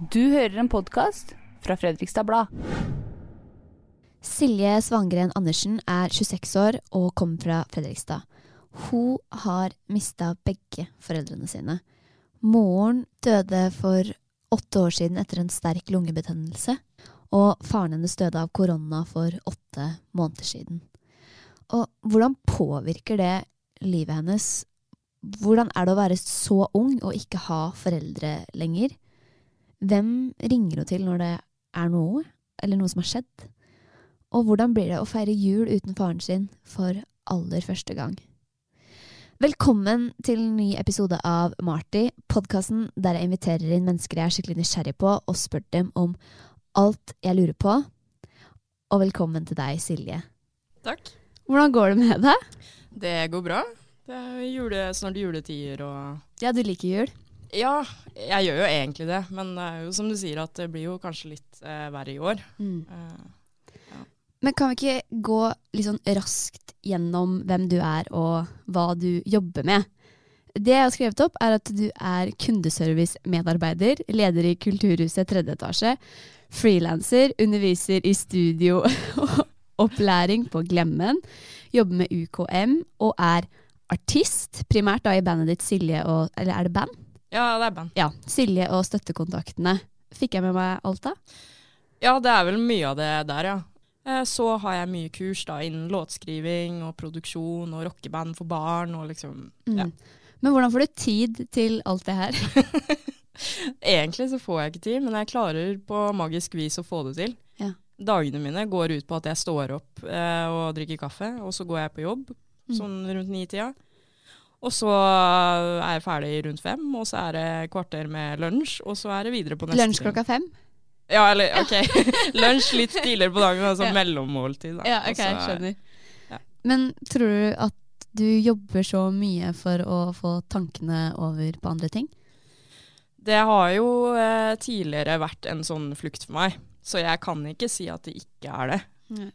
Du hører en podkast fra Fredrikstad Blad. Silje Svangren Andersen er 26 år og kommer fra Fredrikstad. Hun har mista begge foreldrene sine. Moren døde for åtte år siden etter en sterk lungebetennelse, og faren hennes døde av korona for åtte måneder siden. Og hvordan påvirker det livet hennes? Hvordan er det å være så ung og ikke ha foreldre lenger? Hvem ringer hun til når det er noe, eller noe som har skjedd? Og hvordan blir det å feire jul uten faren sin for aller første gang? Velkommen til en ny episode av Marty, podkasten der jeg inviterer inn mennesker jeg er skikkelig nysgjerrig på, og spør dem om alt jeg lurer på. Og velkommen til deg, Silje. Takk. Hvordan går det med deg? Det går bra. Det er jule, snart juletider og Ja, du liker jul? Ja, jeg gjør jo egentlig det, men det jo som du sier at det blir jo kanskje litt uh, verre i år. Mm. Eh, Men kan vi ikke gå litt sånn raskt gjennom hvem du er og hva du jobber med? Det jeg har skrevet opp, er at du er kundeservice-medarbeider, leder i Kulturhuset tredje etasje, frilanser, underviser i studio og opplæring på Glemmen, jobber med UKM og er artist, primært da i bandet ditt Silje og Eller er det band? Ja, det er band. Ja. Silje og Støttekontaktene. Fikk jeg med meg alt da? Ja, det er vel mye av det der, ja. Eh, så har jeg mye kurs da innen låtskriving og produksjon og rockeband for barn og liksom ja. Mm. Men hvordan får du tid til alt det her? Egentlig så får jeg ikke tid, men jeg klarer på magisk vis å få det til. Ja. Dagene mine går ut på at jeg står opp eh, og drikker kaffe, og så går jeg på jobb Mm. sånn rundt ni-tida. Og så er jeg ferdig rundt fem, og så er det kvarter med lunsj, og så er det videre på neste Lunsj klokka fem? Ja, eller ok. lunsj litt tidligere på dagen, altså Ja. mellommåltid. Da. Ja, ok, så er- skjønner. ja. Men tror du at du jobber så mye for å få tankene over på andre ting? Det har jo eh, tidligere vært en sånn flukt for meg, så jeg kan ikke si at det ikke er det.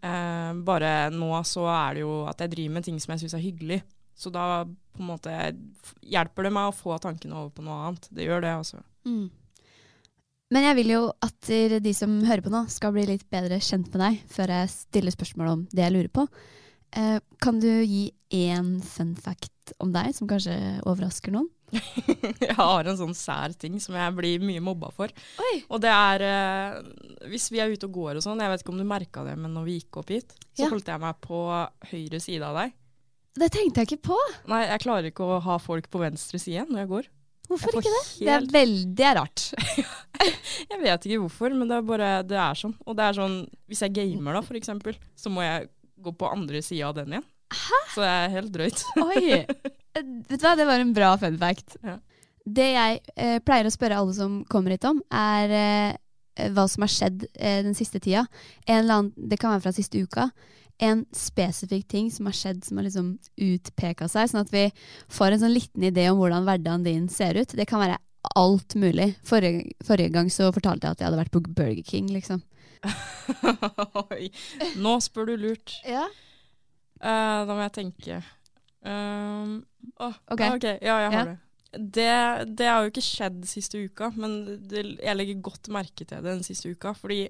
Eh, bare nå så er det jo at jeg driver med ting som jeg syns er hyggelig. Så da på en måte hjelper det meg å få tankene over på noe annet. Det gjør det, altså. Mm. Men jeg vil jo at de som hører på nå, skal bli litt bedre kjent med deg før jeg stiller spørsmål om det jeg lurer på. Eh, kan du gi én fun fact om deg som kanskje overrasker noen? jeg har en sånn sær ting som jeg blir mye mobba for. Oi. Og det er eh, hvis vi er ute og går og sånn, jeg vet ikke om du merka det, men når vi gikk opp hit, så Ja. holdt jeg meg på høyre side av deg. Det tenkte jeg ikke på! Nei, jeg klarer ikke å ha folk på venstre side når jeg går. Hvorfor Jeg ikke det? Det er veldig rart. Jeg vet ikke hvorfor, men det er bare det er sånn. Og det er sånn, hvis jeg gamer da, for eksempel, så må jeg gå på andre sida av den igjen. Hæ? Så det er helt drøyt. Oi! Eh, Vet du hva, det var en bra fun fact. Ja. Det jeg eh, pleier å spørre alle som kommer hit om, er eh, hva som har skjedd eh, den siste tida. En eller annen, det kan være fra siste uka. En spesifikk ting som har skjedd som har liksom utpeka seg, sånn at vi får en sånn liten idé om hvordan hverdagen din ser ut. Det kan være alt mulig. Forrige, forrige gang så fortalte jeg at jeg hadde vært på Burger King, liksom. Oi. Nå spør du lurt. Ja. Uh, da må jeg tenke. Um, åh, Ok. ok, ja, jeg har Ja. det. det. Det har jo ikke skjedd siste uka, men det, jeg legger godt merke til det den siste uka. Fordi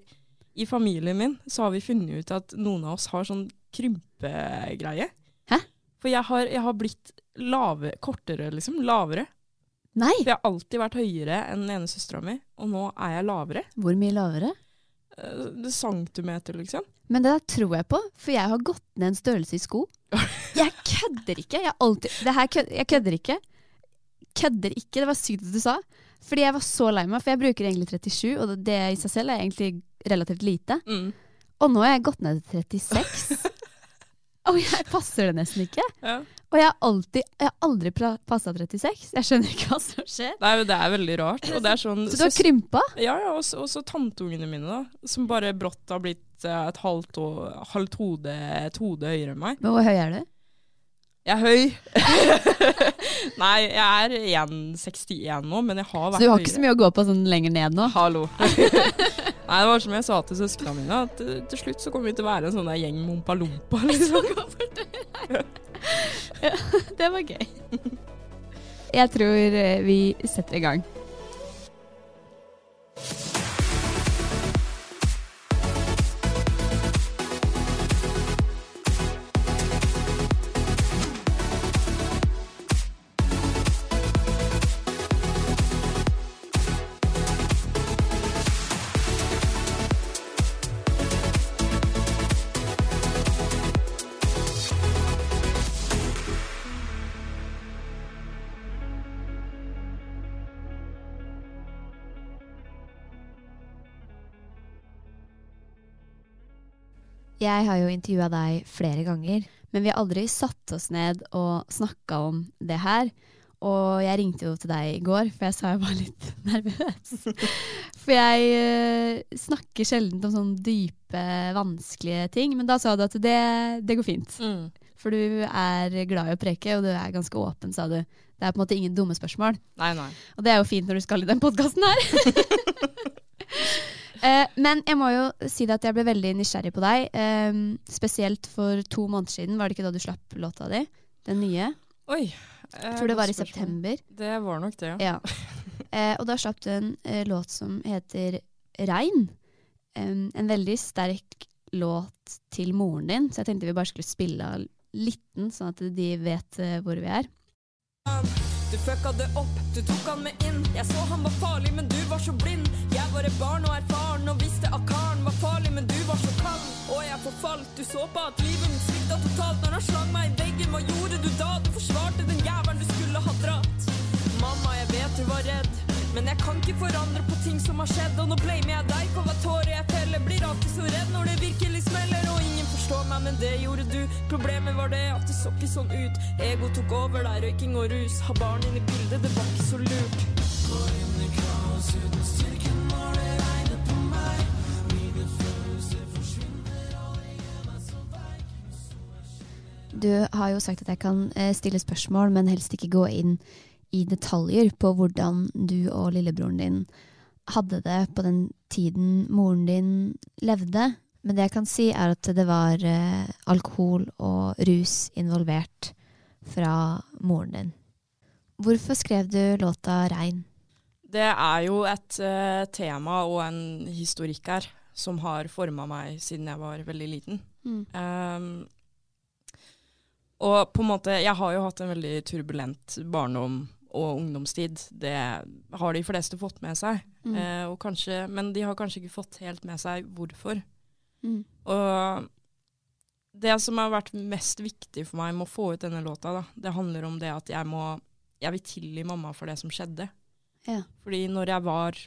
i familien min så har vi funnet ut at noen av oss har sånn krympegreie. Hæ? For jeg har, jeg har blitt lave, kortere, liksom. Lavere. Nei! For jeg har alltid vært høyere enn den ene søstera mi, og nå er jeg lavere. Hvor mye lavere? Eh, Centimeter, liksom. Men det der tror jeg på, for jeg har gått ned en størrelse i sko. Jeg kødder ikke! Jeg, alltid, det her kød, jeg kødder ikke. Kødder ikke, det var sykt at du sa. Fordi jeg var så lei meg, for jeg bruker egentlig 37, og det, det i seg selv er egentlig relativt lite. Mm. Og nå har jeg gått ned til 36. Og jeg passer det nesten ikke. Ja. Og jeg har, alltid, jeg har aldri passa 36. Jeg skjønner ikke hva som skjer. Nei, det er veldig rart. Er sånn, Så du har krympa? Ja, ja, og så tanteungene mine, da. Som bare brått har blitt eh, et halvt, og, halvt hode, et hode høyere enn meg. Men hvor høy er du? Jeg er høy. Nei, jeg er 1,61 nå, men jeg har vært Så du har ikke så mye å gå på sånn lenger ned nå? Hallo. Nei, det var som jeg sa til søsknene mine, at eh, til slutt så kommer vi til å være en sånn der gjeng med ompa-lompa. Liksom. Det var gøy. Jeg tror eh, vi setter i gang. Jeg har jo intervjua deg flere ganger, men vi har aldri satt oss ned og snakka om det her. Og jeg ringte jo til deg i går, for jeg sa jeg var litt nervøs. For jeg eh, snakker sjelden om sånne dype, vanskelige ting. Men da sa du at det, det går fint. Mm. For du er glad i å preke, og du er ganske åpen, sa du. Det er på en måte ingen dumme spørsmål. Nei, nei. Og det er jo fint når du skal i den podkasten her. Eh, men jeg må jo si at jeg ble veldig nysgjerrig på deg. Um, spesielt for to måneder siden, var det ikke da du slapp låta di? Den nye? Oi. Jeg tror det var i september. Det var nok det, ja. Ja. Uh, og da slapp du en uh, låt som heter Regn. Um, en veldig sterk låt til moren din, så jeg tenkte vi bare skulle spille av liten, sånn at de vet eh, hvor vi er. Du fucka det opp, du tok han med inn. Jeg så han var farlig, men du var så blind. Jeg var et barn og erfaren og visste at karen var farlig, men du var så kald. Og jeg forfalt, du så på at livet mitt svikta totalt når han slang meg i veggen. Hva gjorde du da? Du forsvarte den jævelen du skulle ha dratt. Mamma, jeg vet du var redd, men jeg kan ikke forandre på ting som har skjedd. Og nå blamer jeg deg for hva tåre jeg feller. Blir alltid så redd når det virkelig smeller, og ingen forstår meg, men det gjorde du. Problemet var det at det så ikke sånn ut. Ego tok over deg, røyking og rus. Ha barn inn i bildet, det var ikke så lurt. Du har jo sagt at jeg kan eh, stille spørsmål, men helst ikke gå inn i detaljer på hvordan du og lillebroren din hadde det på den tiden moren din levde. Men det jeg kan si, er at det var eh, alkohol og rus involvert fra moren din. Hvorfor skrev du låta 'Regn'? Det er jo et eh, tema og en historikk her som har forma meg siden jeg var veldig liten. Mm. Um, og på en måte, jeg har jo hatt en veldig turbulent barndom og ungdomstid. Det har de fleste fått med seg. Mm. Eh, og kanskje, men de har kanskje ikke fått helt med seg hvorfor. Mm. Og det som har vært mest viktig for meg med å få ut denne låta, da, det handler om det at jeg må Jeg vil tilgi mamma for det som skjedde. Ja. Fordi når jeg var,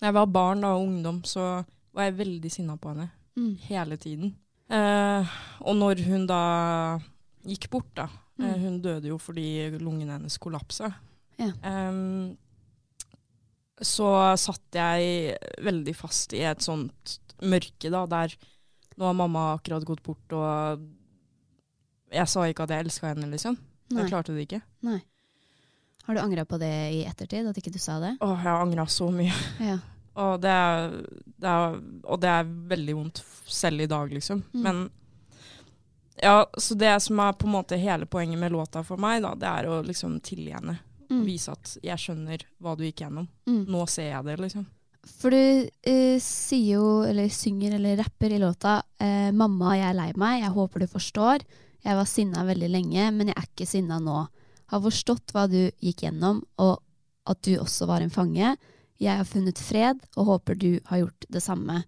når jeg var barn da, og ungdom, så var jeg veldig sinna på henne. Mm. Hele tiden. Eh, og når hun da gikk bort, da Mm. Hun døde jo fordi lungene hennes kollapsa. Ja. Um, så satt jeg veldig fast i et sånt mørke, da, der nå har mamma akkurat gått bort, og jeg sa ikke at jeg elska henne, liksom. Nei. Jeg klarte det ikke. Nei. Har du angra på det i ettertid, at ikke du sa det? Åh, jeg har angra så mye. Ja. Og det, er, det er, og det er veldig vondt selv i dag, liksom. Mm. Men ja, så det som er på en måte hele poenget med låta for meg, da, det er å liksom tilgi henne. Mm. Vise at jeg skjønner hva du gikk gjennom. Mm. Nå ser jeg det, liksom. For du eh, sier jo, eller synger eller rapper i låta eh, 'Mamma, jeg er lei meg. Jeg håper du forstår. Jeg var sinna veldig lenge, men jeg er ikke sinna nå. Har forstått hva du gikk gjennom, og at du også var en fange. Jeg har funnet fred, og håper du har gjort det samme.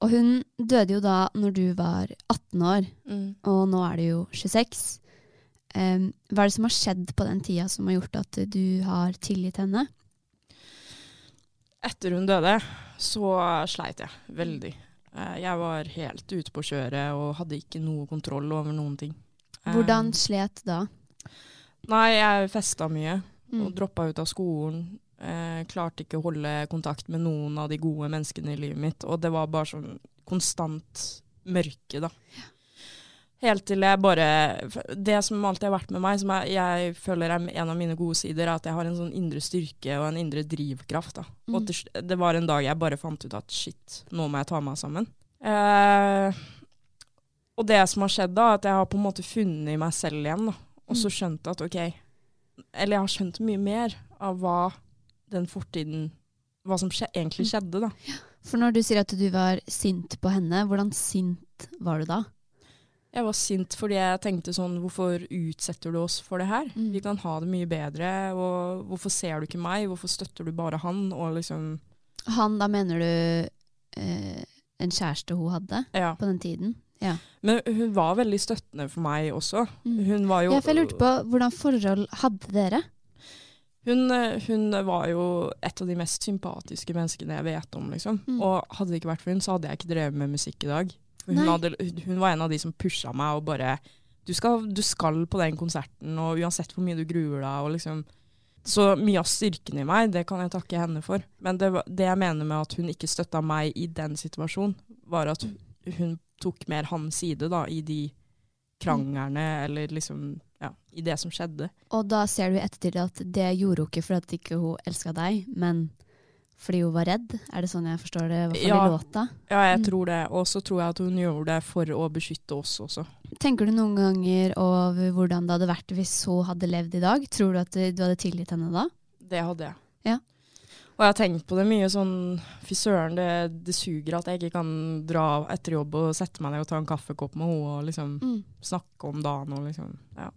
Og hun døde jo da når du var 18 år, og nå er du jo 26. Um, hva er det som har skjedd på den tida som har gjort at du har tilgitt henne? Etter hun døde, så sleit jeg veldig. Eh, jeg var helt ute på kjøret og hadde ikke noe kontroll over noen ting. Hvordan slet da? Nei, jeg festa mye Mm. og droppa ut av skolen. Eh, klarte ikke å holde kontakt med noen av de gode menneskene i livet mitt. Og det var bare sånn konstant mørke, da. Helt til jeg bare Det som alltid har vært med meg, som jeg, jeg føler er en av mine gode sider, er at jeg har en sånn indre styrke og en indre drivkraft. da. Mm. Og til, det var en dag jeg bare fant ut at shit, nå må jeg ta meg sammen. Eh, og det som har skjedd da, at jeg har på en måte funnet meg selv igjen. da. Og så skjønt at ok, eller jeg har skjønt mye mer av hva den fortiden Hva som skje, egentlig skjedde, da. For når du sier at du var sint på henne, hvordan sint var du da? Jeg var sint fordi jeg tenkte sånn Hvorfor utsetter du oss for det her? Mm. Vi kan ha det mye bedre. Og hvorfor ser du ikke meg? Hvorfor støtter du bare han? Og liksom Han, da mener du eh, en kjæreste hun hadde Ja. på den tiden? Ja. Men hun var veldig støttende for meg også. Mm. Hun var jo Ja, for jeg lurte på hvordan forhold hadde dere? Hun, eh, hun var jo et av de mest sympatiske menneskene jeg vet om, liksom. Mm. Og hadde det ikke vært for hun, så hadde jeg ikke drevet med musikk i dag. Hun, hadde, hun var en av de som pusha meg og bare du skal, du skal på den konserten, og uansett hvor mye du gruer deg. og liksom så mye av styrken i meg, det kan jeg takke henne for. Men det, det jeg mener med at hun ikke støtta meg i den situasjonen, var at hun tok mer hans side da, i de kranglene, eller liksom ja, i det som skjedde. Og da ser du i ettertid at det gjorde hun ikke fordi ikke hun elska deg, men fordi hun var redd? Er det sånn jeg forstår det? I Ja. i låta. Ja, jeg Mm. tror det. Og så tror jeg at hun gjorde det for å beskytte oss også. Tenker du noen ganger over hvordan det hadde vært hvis hun hadde levd i dag? Tror du at du du hadde tilgitt henne da? Det hadde jeg. Ja. Og jeg har tenkt på det mye sånn Fy søren, det, det suger at jeg ikke kan dra etter jobb og sette meg ned og ta en kaffekopp med henne og liksom Mm. snakke om dagen og liksom Ja.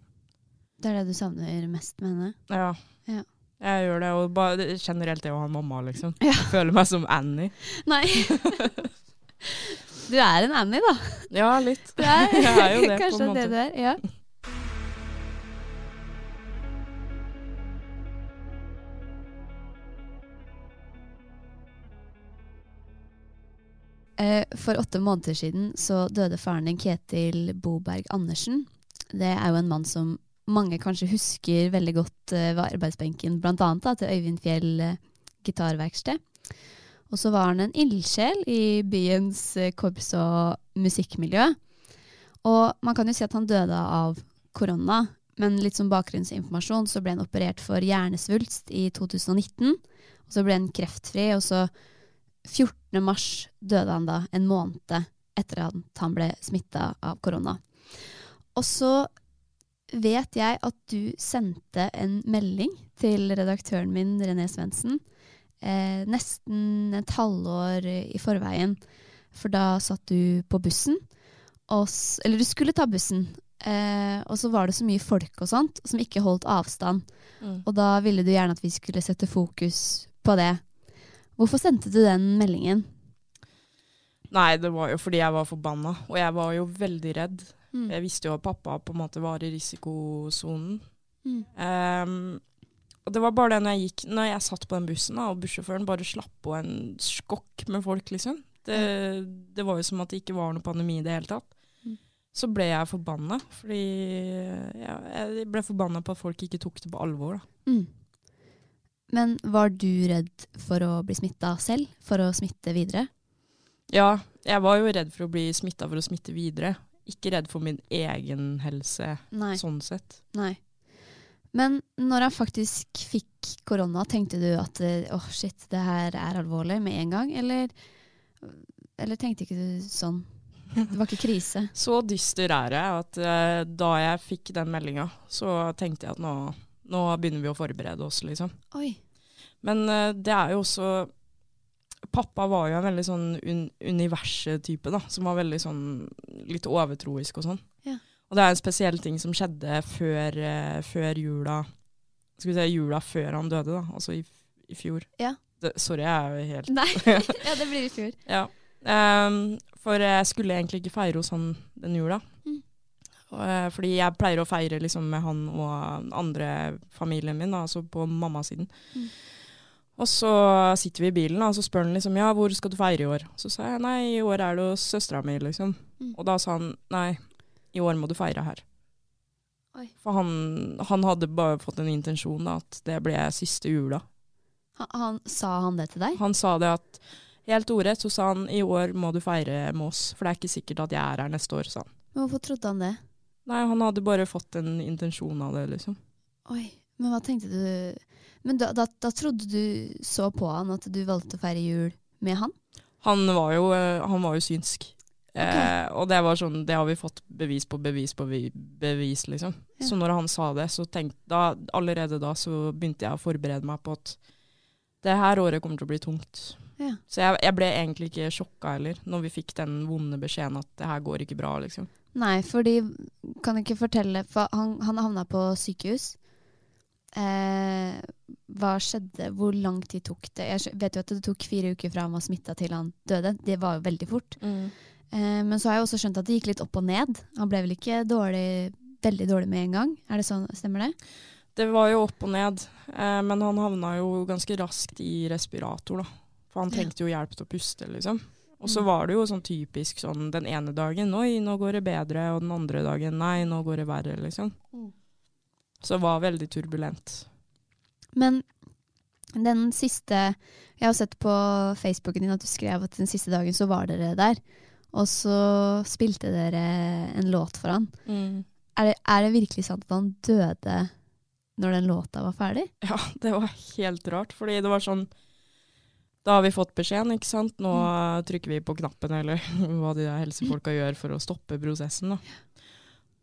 Det er det du savner mest med henne? ja. Ja. Jeg gjør det, og bare generelt det å ha en mamma, liksom. Ja. Jeg føler meg som Annie. Nei. du er en Annie, da. Ja, litt. Du er, Jeg er jo det, på Kanskje måte. det du er. Ja. Eh, For åtte måneder siden så døde faren din Ketil Boberg Andersen. Det er jo en mann som mange kanskje husker veldig godt uh, ved arbeidsbenken, annet til Øyvind Fjell uh, gitarverksted. Og så var han en ildsjel i byens uh, korps- og musikkmiljø. Og man kan jo si at han døde av korona, men litt som bakgrunnsinformasjon så ble han operert for hjernesvulst i 2019. Og så ble han kreftfri, og så 14. mars døde han da, en måned etter at han ble smitta av korona. Og så vet jeg at du sendte en melding til redaktøren min, René Svendsen, eh, nesten et halvår i forveien. For da satt du på bussen, og, eller du skulle ta bussen, eh, og så var det så mye folk og sånt som ikke holdt avstand. Mm. Og da ville du gjerne at vi skulle sette fokus på det. Hvorfor sendte du den meldingen? Nei, det var jo fordi jeg var forbanna, og jeg var jo veldig redd. Mm. Jeg visste jo at pappa på en måte var i risikosonen. Mm. Um, og det var bare det når jeg gikk Når jeg satt på den bussen, da, og bussjåføren bare slapp på en skokk med folk, liksom. Det, det var jo som at det ikke var noe pandemi i det hele tatt. Mm. Så ble jeg forbanna, fordi ja, jeg ble forbanna på at folk ikke tok det på alvor. Da. Mm. Men var du redd for å bli smitta selv? For å smitte videre? Ja, jeg var jo redd for å bli smitta for å smitte videre. Ikke redd for min egen helse, Nei. sånn sett. Nei. Men når han faktisk fikk korona, tenkte du at åh, oh, shit, det her er alvorlig med en gang? Eller, eller tenkte ikke du sånn? Det var ikke krise? Så dyster er jeg at eh, da jeg fikk den meldinga, så tenkte jeg at nå, nå begynner vi å forberede oss, liksom. Oi. Men eh, det er jo også Pappa var jo en veldig sånn un universet-type, da. Som var veldig sånn litt overtroisk og sånn. Ja. Og det er en spesiell ting som skjedde før, uh, før jula Skal vi si jula før han døde, da. Altså i, i fjor. Ja. Det, sorry, jeg er jo helt Nei, ja, det blir i fjor. Ja. Um, for jeg skulle egentlig ikke feire hos han den jula. Mm. Eh, fordi jeg pleier å feire liksom med han og andre familien min, altså på mammasiden. Mm. Og så sitter vi i bilen, og så spør han liksom ja, hvor skal du feire i år? Så sa jeg nei, i år er det hos søstera mi, liksom. Mm. Og da sa han nei, i år må du feire her. Oi. For han, han hadde bare fått en intensjon, da, at det ble siste jula. Han, han, sa han det til deg? Han sa det at helt ordrett, så sa han i år må du feire med oss, for det er ikke sikkert at jeg er her neste år, sa han. Men hvorfor trodde han det? Nei, han hadde bare fått en intensjon av det, liksom. Oi, men hva tenkte du Men da, da, da trodde du så på han at du valgte å feire jul med han? Han var jo, eh, han var jo synsk. Eh, og det var sånn, det har vi fått bevis på bevis på bevis, liksom. Ja. Så når han sa det, så tenkte da, allerede da så begynte jeg å forberede meg på at det her året kommer til å bli tungt. Ja. Så jeg, jeg ble egentlig ikke sjokka heller, når vi fikk den vonde beskjeden at det her går ikke bra, liksom. Nei, fordi Kan du ikke fortelle For han, han havna på sykehus. Eh, hva skjedde? Hvor lang tid tok det? Jeg vet jo at det tok fire uker fra han var smitta til han døde. Det var jo veldig fort. Eh, men så har jeg også skjønt at det gikk litt opp og ned. Han ble vel ikke dårlig, veldig dårlig med en gang? Er det sånn, Stemmer det? Det var jo opp og ned, eh, men han havna jo ganske raskt i respirator, da. For han trengte jo hjelp til å puste, liksom. Og så Mm. var det jo sånn typisk sånn den ene dagen oi, nå går det bedre, og den andre dagen nei, nå går det verre, liksom. Mm. Så det var veldig turbulent. Men den siste Jeg har sett på Facebooken din at du skrev at den siste dagen så var dere der. Og så spilte dere en låt for han. Er det, er det virkelig sant at han døde når den låta var ferdig? Ja, det var helt rart, fordi det var sånn Da har vi fått beskjeden, ikke sant. Nå Mm. trykker vi på knappen, eller hva de helsefolka gjør for å stoppe prosessen, da.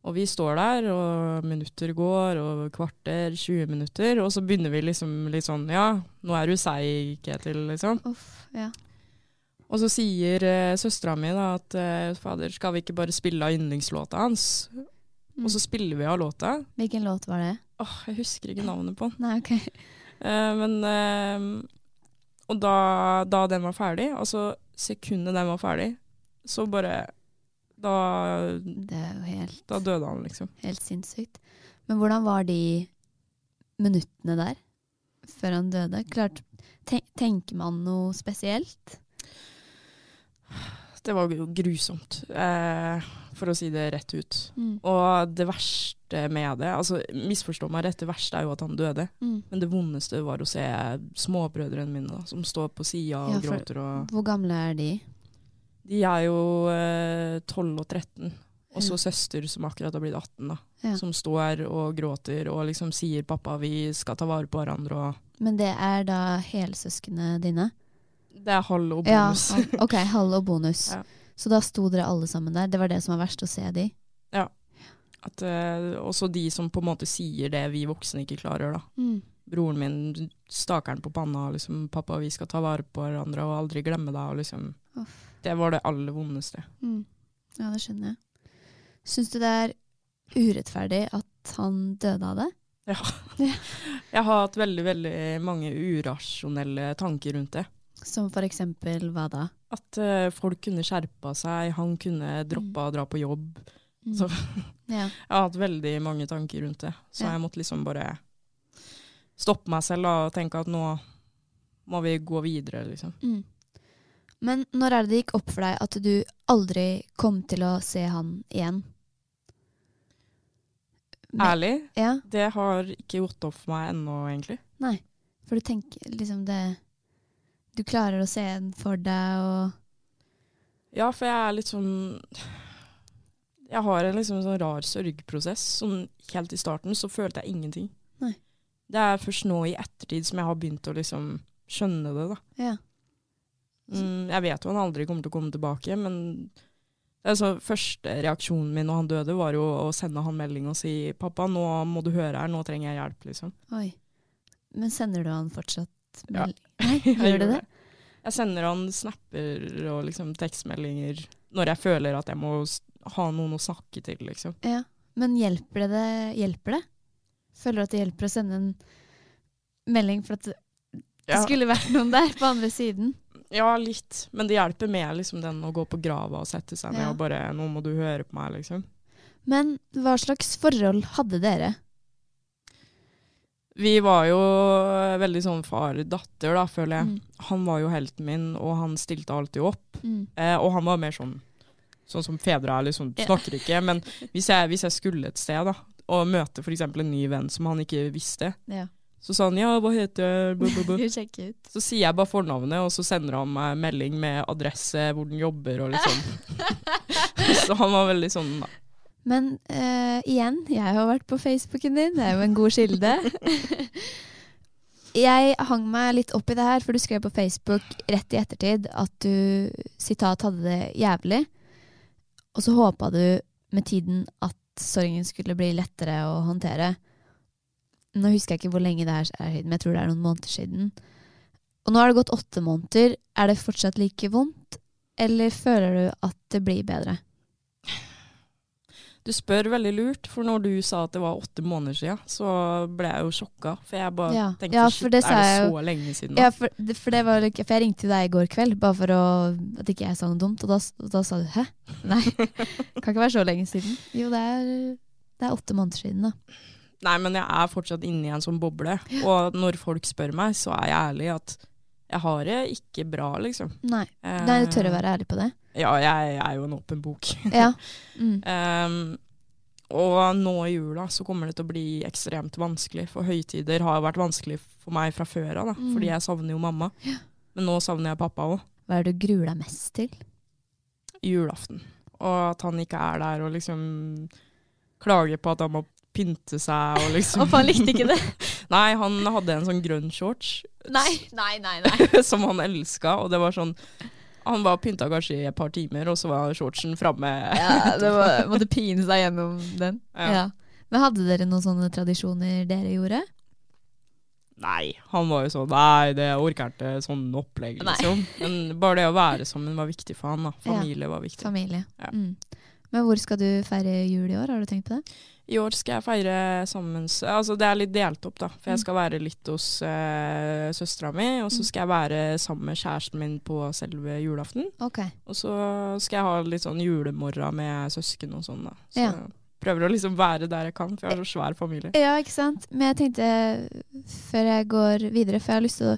Og vi står der, og minutter går, og kvarter, 20 minutter, og så begynner vi liksom litt sånn Ja, nå er du seig, Ketil, liksom. Uff, ja. Og så sier uh, søstera mi da at eh, fader, skal vi ikke bare spille av yndlingslåta hans? Mm. Og så spiller vi av låta. Hvilken låt var det? Åh, jeg husker ikke navnet på den. Nei, ok. Eh, men eh, Og da, da den var ferdig, altså sekundet den var ferdig, så bare Da, helt, da døde han, liksom. helt sinnssykt. Men hvordan var de minuttene der før han døde? Klart, ten tenker man noe spesielt? Det var jo grusomt, eh, for å si det rett ut. Mm. Og det verste med det, altså misforstå meg rett, det verste er jo at han døde. Mm. Men det vondeste var å se småbrødrene mine da, som står på sida og Ja, gråter. Og Hvor gamle er de? De er jo eh, 12 og 13. Og så Ja. søster som akkurat har blitt 18, da. Ja. Som står og gråter og liksom sier 'pappa, vi skal ta vare på hverandre'. Og Men det er da helsøskene dine? det er halv og bonus. Ja, ok, halv og bonus. Ja. Så da sto dere alle sammen der. Det var det som var verst å se de. At, eh, også de som på en måte sier det vi voksne ikke klarer, da. Mm. Broren min staker den på panna og liksom 'pappa, vi skal ta vare på hverandre og aldri glemme deg'. Og liksom, Uff. det var det aller vondeste. Mm. Ja, det skjønner jeg. Syns du det er urettferdig at han døde av det? Ja. Jeg har hatt veldig, veldig mange urasjonelle tanker rundt det. Som for eksempel hva da? At uh, folk kunne skjerpa seg, han kunne droppa å dra på jobb. Mm. Så Ja. jeg har hatt veldig mange tanker rundt det. Så Ja. jeg måtte liksom bare stoppe meg selv da, og tenke at nå må vi gå videre, liksom. Mm. Men når er det det gikk opp for deg at du aldri kom til å se han igjen? Men- Ærlig, Ja, det har ikke gått opp for meg ennå, egentlig. nei. For du tenker liksom det Du klarer å se den for deg og Ja, for jeg er litt sånn Jeg har en liksom sånn rar sørgeprosess. Sånn helt i starten så følte jeg ingenting. Det er først nå i ettertid som jeg har begynt å liksom skjønne det, da. Ja. Mm, jeg vet jo han aldri kommer til å komme tilbake, men det er første reaksjonen min når han døde, var jo å sende han melding og si 'pappa, nå må du høre her, nå trenger jeg hjelp', liksom. Oi. Men sender du han fortsatt Ja. Nei, gjør du det? det? Jeg sender han snapper og liksom tekstmeldinger når jeg føler at jeg må ha noen å snakke til, liksom. Ja. Men hjelper det, det hjelper det? Føler at det hjelper å sende en melding for at det Ja. skulle vært noen der på andre siden? Ja, litt. Men det hjelper med liksom den å gå på grava og sette seg ned Ja. og bare 'Nå må du høre på meg', liksom. Men hva slags forhold hadde dere? Vi var jo veldig sånn far-datter, da, føler jeg. Mm. Han var jo helten min, og han stilte alltid opp. Mm. Eh, og han var mer sånn Sånn som fedre er, liksom, snakker ikke. Men hvis jeg, hvis jeg skulle et sted da, og møte f.eks. en ny venn som han ikke visste, Ja. så sa han ja, hva heter jeg? Så sier jeg bare fornavnet, og så sender han meg melding med adresse, hvor den jobber og liksom. så han var veldig sånn da. Men uh, igjen, jeg har vært på Facebooken din, det er jo en god kilde. jeg hang meg litt opp i det her, for du skrev på Facebook rett i ettertid at du sitat hadde det jævlig. Og så håpa du med tiden at sorgen skulle bli lettere å håndtere. Nå husker jeg ikke hvor lenge det er siden, men jeg tror det er noen måneder siden. Og nå har det gått åtte måneder. Er det fortsatt like vondt, eller føler du at det blir bedre? Du spør veldig lurt, for når du sa at det var åtte måneder siden, så ble jeg jo sjokka. For jeg bare Ja. tenkte Ja, shit, det er det så lenge siden? da? Ja, for, det- for, det var, for jeg ringte deg i går kveld, bare for å, at ikke jeg sa noe dumt. Og da, og da sa du 'hæ?' Nei, kan ikke være så lenge siden. Jo, det er, det er åtte måneder siden, da. Nei, men jeg er fortsatt inne i en sånn boble. Og når folk spør meg, så er jeg ærlig at jeg har det ikke bra, liksom. Nei, Eh, Nei du tør å være ærlig på det? Ja, jeg, jeg er jo en åpen bok. Ja. Mm. um, og nå i jula så kommer det til å bli ekstremt vanskelig, for høytider har vært vanskelig for meg fra før av, Mm. fordi jeg savner jo mamma. Men nå savner jeg pappa òg, Hva er det du gruer deg mest til? julaften. Og at han ikke er der og liksom klager på at han må pynte seg og liksom Og han likte ikke det? Nei, han hadde en sånn grønn shorts Nei, nei, nei. nei. som han elska, og det var sånn Han var pynta kanskje i et par timer, og så var shortsen framme. Ja, det var, måtte pine seg gjennom den. Ja. Ja. Men hadde dere noen sånne tradisjoner dere gjorde? Nei, han var jo sånn Nei, det orker jeg ikke sånn opplegg, liksom. Men bare det å være sammen var viktig for han. da. Familie var viktig. Familie. Ja. Mm. Men hvor skal du feire jul i år, har du tenkt på det? I år skal jeg feire sammen Altså det er litt delt opp, da. For Mm. jeg skal være litt hos uh, søstera mi, og så skal jeg være sammen med kjæresten min på selve julaften. Okay. Og så skal jeg ha litt sånn julemorgen med søsken og sånn, da. Så Ja. prøver å liksom være der jeg kan, for jeg har så svær familie. Ja, ikke sant. Men jeg tenkte, før jeg går videre, for jeg har lyst til å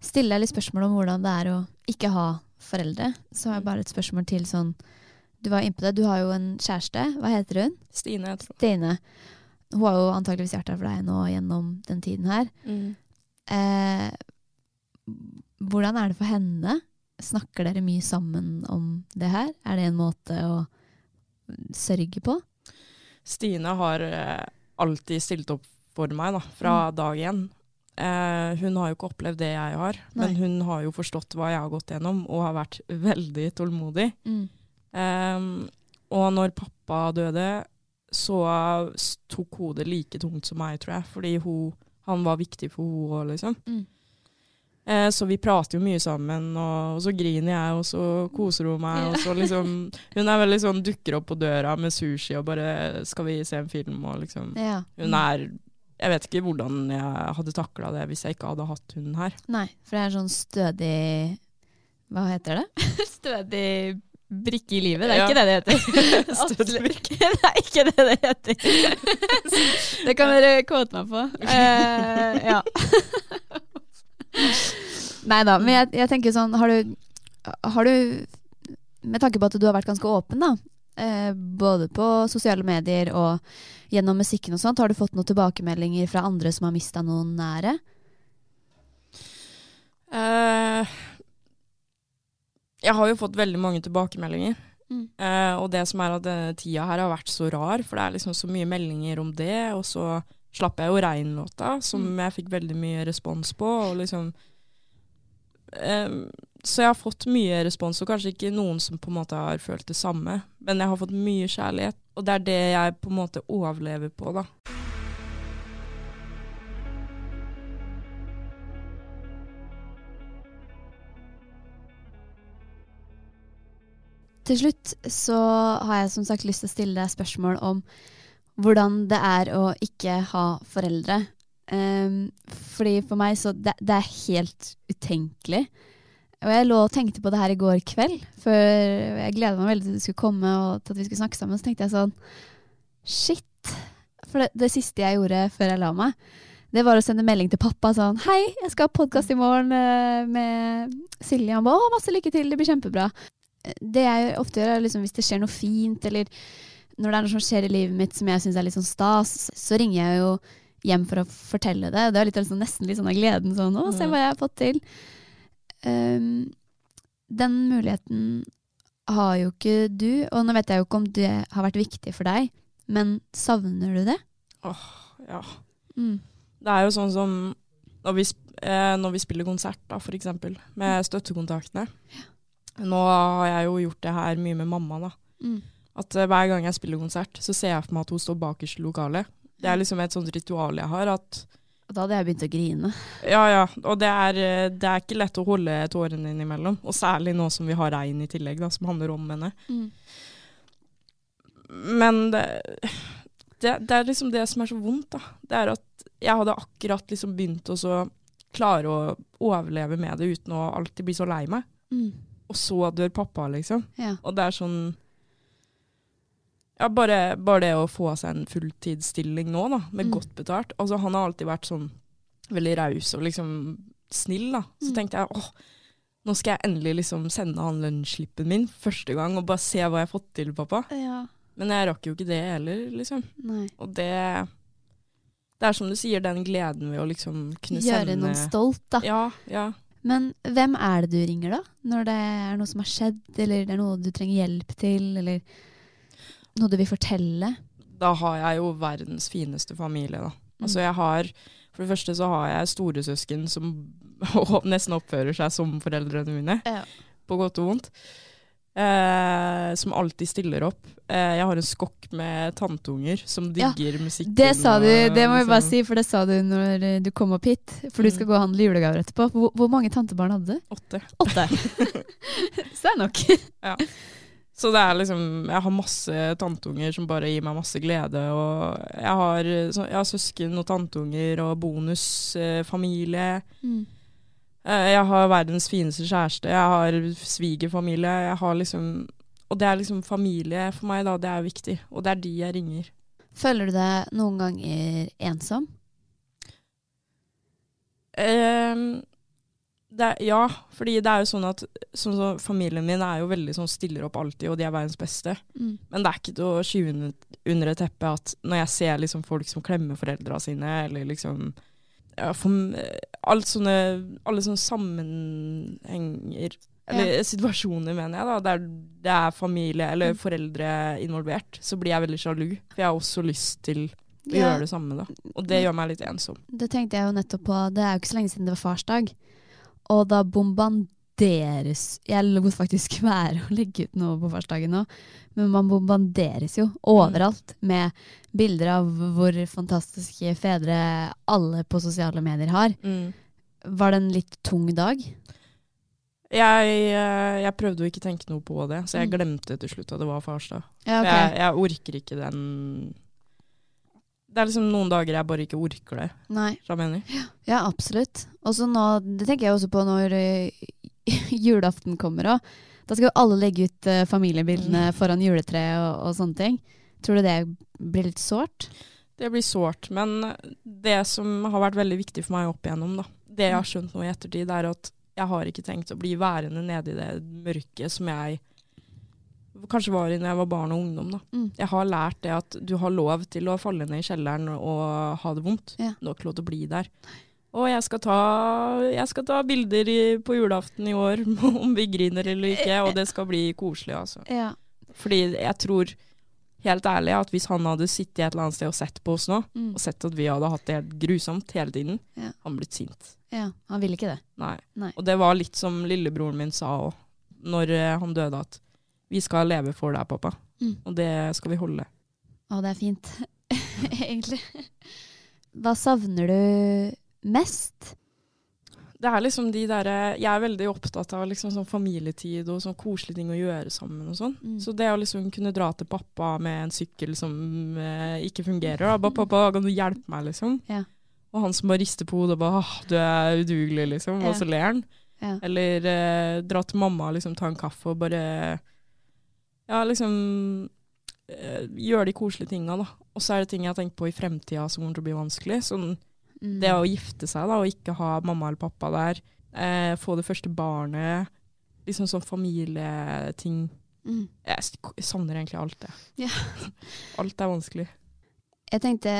stille deg litt spørsmål om hvordan det er å ikke ha foreldre, så har jeg bare et spørsmål til sånn Du var inne på det, du har jo en kjæreste. Hva heter hun? Stine, jeg tror. Stine. Hun har jo antakeligvis vært der for deg nå gjennom den tiden her. Eh, hvordan er det for henne? Snakker dere mye sammen om det her? Er det en måte å sørge på? Stine har eh, alltid stilt opp for meg da, fra Mm. dag én. Eh, hun har jo ikke opplevd det jeg har, men hun har jo forstått hva jeg har gått gjennom, og har vært veldig tålmodig. Mm. Ehm, og når pappa døde, så tok hun det like tungt som meg, tror jeg. Fordi hun, han var viktig for henne òg, liksom. Mm. Eh, så vi prater jo mye sammen, og, og så griner jeg, og så koser hun meg. Og så liksom, hun er veldig sånn dukker opp på døra med sushi og bare 'skal vi se en film?' og liksom Ja. Hun er Jeg vet ikke hvordan jeg hadde takla det hvis jeg ikke hadde hatt hun her. Nei, for det er sånn stødig Hva heter det? stødig brikke i livet. Det er Ja. ikke det det heter. Støttebrikke. det er ikke det det heter. det kan dere kåte meg på. Uh, ja. Nei da, men jeg, jeg tenker sånn Har du, har du Med tanke på at du har vært ganske åpen, da. Eh, både på sosiale medier og gjennom musikken og sånt. Har du fått noen tilbakemeldinger fra andre som har mista noen nære? Eh, jeg har jo fått veldig mange tilbakemeldinger. Mm. Eh, og det som er at denne tida her har vært så rar, for det er liksom så mye meldinger om det. Og så slapp jeg jo Rein-låta, som Mm. jeg fikk veldig mye respons på. Og liksom eh, Så jeg har fått mye respons, og kanskje ikke noen som på en måte har følt det samme. Men jeg har fått mye kjærlighet, og det er det jeg på en måte overlever på, da. Til slutt så har jeg som sagt lyst til å stille deg spørsmål om hvordan det er å ikke ha foreldre. Um, fordi for meg så det, det er helt utenkelig. Og jeg lå og tenkte på det her i går kveld, for jeg gleda meg veldig til du skulle komme og til at vi skulle snakke sammen. Så tenkte jeg sånn Shit. For det, det siste jeg gjorde før jeg la meg, det var å sende melding til pappa sånn Hei, jeg skal ha podkast i morgen eh, med Silje. Han ba å, masse lykke til, det blir kjempebra. Det jeg ofte gjør, er liksom hvis det skjer noe fint, eller når det er noe som skjer i livet mitt som jeg syns er litt sånn stas, så ringer jeg jo hjem for å fortelle det. Det er litt, liksom, nesten litt sånn av gleden. Sånn, å, se hva jeg har fått til. Um, den muligheten har jo ikke du, og nå vet jeg jo ikke om det har vært viktig for deg, men savner du det? Åh, ja. Mm. Det er jo sånn som når vi, eh, når vi spiller konsert, da, for eksempel, med støttekontaktene. Nå har jeg jo gjort det her mye med mamma, da. Mm. At uh, hver gang jeg spiller konsert, så ser jeg for meg at hun står bakerst i lokalet. Det er liksom et sånt ritual jeg har. at Og da hadde jeg begynt å grine. Ja, ja. Og det er, eh, det er ikke lett å holde tårene innimellom. Og særlig nå som vi har regn i tillegg, da, som handler om henne. Mm. Men det, det, det er liksom det som er så vondt, da. Det er at jeg hadde akkurat liksom begynt å så klare å overleve med det uten å alltid bli så lei meg. Mm. Og så dør pappa, liksom. Ja. Og det er sånn Ja, bare, bare det å få seg en fulltidsstilling nå, da, med Mm. godt betalt. Altså, han har alltid vært sånn veldig raus og liksom snill, da. Så Mm. tenkte jeg åh, nå skal jeg endelig liksom sende han lønnsslippen min første gang, og bare se hva jeg har fått til, pappa. ja. Men jeg rakk jo ikke det heller, liksom. Nei. Og det Det er som du sier, den gleden ved å liksom kunne Gjøre sende noen stolt, da. Ja, ja. Men hvem er det du ringer, da? Når det er noe som har skjedd, eller det er noe du trenger hjelp til, eller noe du vil fortelle? Da har jeg jo verdens fineste familie, da. Altså jeg har For det første så har jeg storesøsken som nesten oppfører seg som foreldrene mine. Ja. På godt og vondt. Eh, som alltid stiller opp. Eh, jeg har en skokk med tanteunger som Ja, digger musikken. Det sa du, det må vi bare liksom- si, for det sa du når eh, du kom opp hit. For du skal gå og handle julegaver etterpå. Hvor, hvor mange tantebarn hadde du? Åtte. Åtte. Så det er nok. Ja. Så det er liksom Jeg har masse tanteunger som bare gir meg masse glede. Og jeg har, så, jeg har søsken og tanteunger og bonusfamilie. Mm. Eh, Jeg har verdens fineste kjæreste. Jeg har svigerfamilie. Jeg har liksom Og det er liksom familie for meg, da. Det er viktig. Og det er de jeg ringer. Føler du deg noen ganger ensom? Um, er- ja, fordi det er jo sånn at sånn så, familien min er jo veldig sånn stiller opp alltid, og de er verdens beste. Mm. Men det er ikke til å skyve under, under et teppe at når jeg ser liksom folk som klemmer foreldra sine, eller liksom ja, for, alt sånne, Alle sånne sammenhenger Eller situasjoner, mener jeg, da, der det er familie eller Mm. foreldre involvert, så blir jeg veldig sjalu. For jeg har også lyst til å Ja. gjøre det samme, da. Og det gjør meg litt ensom. Det tenkte jeg jo nettopp på. Det er jo ikke så lenge siden det var farsdag. Og da bombarderes Jeg lot faktisk være å legge ut noe på farsdagen nå, men man bombarderes jo overalt med bilder av hvor fantastiske fedre alle på sosiale medier har. Mm. Var det en litt tung dag? Jeg, eh, jeg prøvde å ikke tenke noe på det, så jeg Mm. glemte til slutt at det var farsdag. Ja, okay. jeg, jeg orker ikke den Det er liksom noen dager jeg bare ikke orker det. Nei. Mener. Ja, absolutt. Og så nå, det tenker jeg også på når eh, julaften kommer òg. Da skal jo alle legge ut uh, familiebildene foran juletreet og, og sånne ting. Tror du det blir litt sårt? Det blir sårt. Men det som har vært veldig viktig for meg opp igjennom, da, det jeg har skjønt nå i ettertid, er at jeg har ikke tenkt å bli værende nede i det mørket som jeg kanskje var i når jeg var barn og ungdom. Da. Mm. Jeg har lært det at du har lov til å falle ned i kjelleren og ha det vondt. Ja. Du har ikke lov til å bli der. Og jeg skal ta, jeg skal ta bilder i, på julaften i år, om vi griner eller ikke, og det skal bli koselig, altså. Ja. Fordi jeg tror helt ærlig at hvis han hadde sittet et eller annet sted og sett på oss nå, Mm. og sett at vi hadde hatt det helt grusomt hele tiden, Ja. han blitt sint. ja. Han ville ikke det. Nei. Nei. Og det var litt som lillebroren min sa òg, når eh, han døde, at vi skal leve for deg, pappa. Mm. Og det skal vi holde. Å, det er fint. Egentlig. Hva savner du mest? Det er liksom de derre Jeg er veldig opptatt av liksom sånn familietid og sånn koselige ting å gjøre sammen og sånn. Mm. Så det å liksom kunne dra til pappa med en sykkel som eh, ikke fungerer, da. Bare 'pappa, kan du hjelpe meg', liksom. Ja. Og han som bare rister på hodet og bare 'du er udugelig', liksom. Ja. Og så ler han. Ja. Eller eh, dra til mamma og liksom ta en kaffe og bare Ja, liksom eh, Gjøre de koselige tinga, da. Og så er det ting jeg har tenkt på i fremtida som kommer til å bli vanskelig. Sånn Mm. Det å gifte seg da, og ikke ha mamma eller pappa der, eh, få det første barnet, liksom sånn familieting. Mm. Jeg savner egentlig alt det. Ja. Alt er vanskelig. Jeg tenkte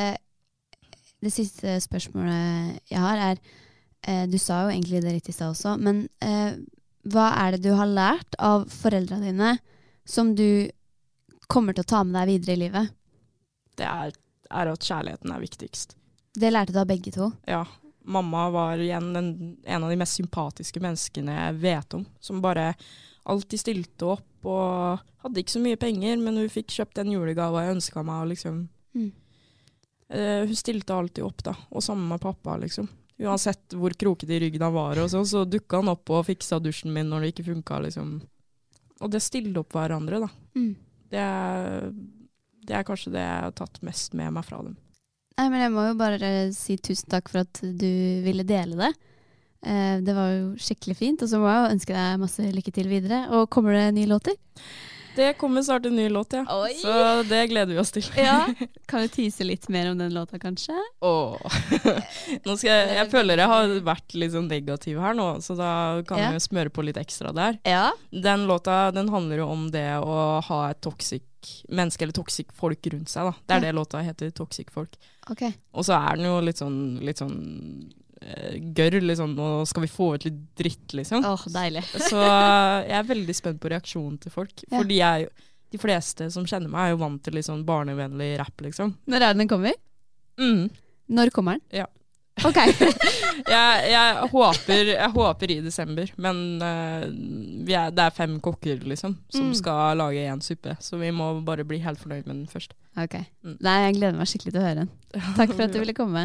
Det siste spørsmålet jeg har, er eh, Du sa jo egentlig det litt i stad også, men eh, hva er det du har lært av foreldra dine som du kommer til å ta med deg videre i livet? Det er, er at kjærligheten er viktigst. Det lærte du av begge to. Ja. Mamma var igjen en, en av de mest sympatiske menneskene jeg vet om. Som bare alltid stilte opp og hadde ikke så mye penger, men hun fikk kjøpt den julegava jeg ønska meg. Liksom. Mm. Uh, hun stilte alltid opp, da. Og sammen med pappa, liksom. Uansett hvor krokete i ryggen han var, og så, så dukka han opp og fiksa dusjen min når det ikke funka, liksom. Og det stille opp hverandre, da. Mm. Det er, det er kanskje det jeg har tatt mest med meg fra dem. Nei, men jeg må jo bare si tusen takk for at du ville dele det. Eh, det var jo skikkelig fint, og så må jeg jo ønske deg masse lykke til videre. Og kommer det nye låter? Det kommer snart en ny låt, ja. Oi! Så det gleder vi oss til. Ja. Kan du tise litt mer om den låta, kanskje? Åh. nå skal jeg, jeg føler jeg har vært litt sånn negativ her nå, så da kan Ja. vi jo smøre på litt ekstra der. Ja. Den låta den handler jo om det å ha et toxic menneske, eller toxic folk rundt seg. da. Det er Ja. det låta heter, toxic folk. Okay. Og så er den jo litt sånn, litt sånn uh, gørr, liksom. Nå skal vi få ut litt dritt, liksom. Åh, deilig. Så jeg er veldig spent på reaksjonen til folk. Ja. Fordi jeg, de fleste som kjenner meg, er jo vant til litt sånn barnevennlig rapp, liksom. Når er det den kommer? Mm. Når kommer den? Ja. Ok. Jeg, jeg, håper, jeg håper i desember, men uh, vi er, det er fem kokker liksom, som Mm. skal lage én suppe. Så vi må bare bli helt fornøyd med den først. ok. Mm. Nei, jeg gleder meg skikkelig til å høre den. Takk for at du ville komme.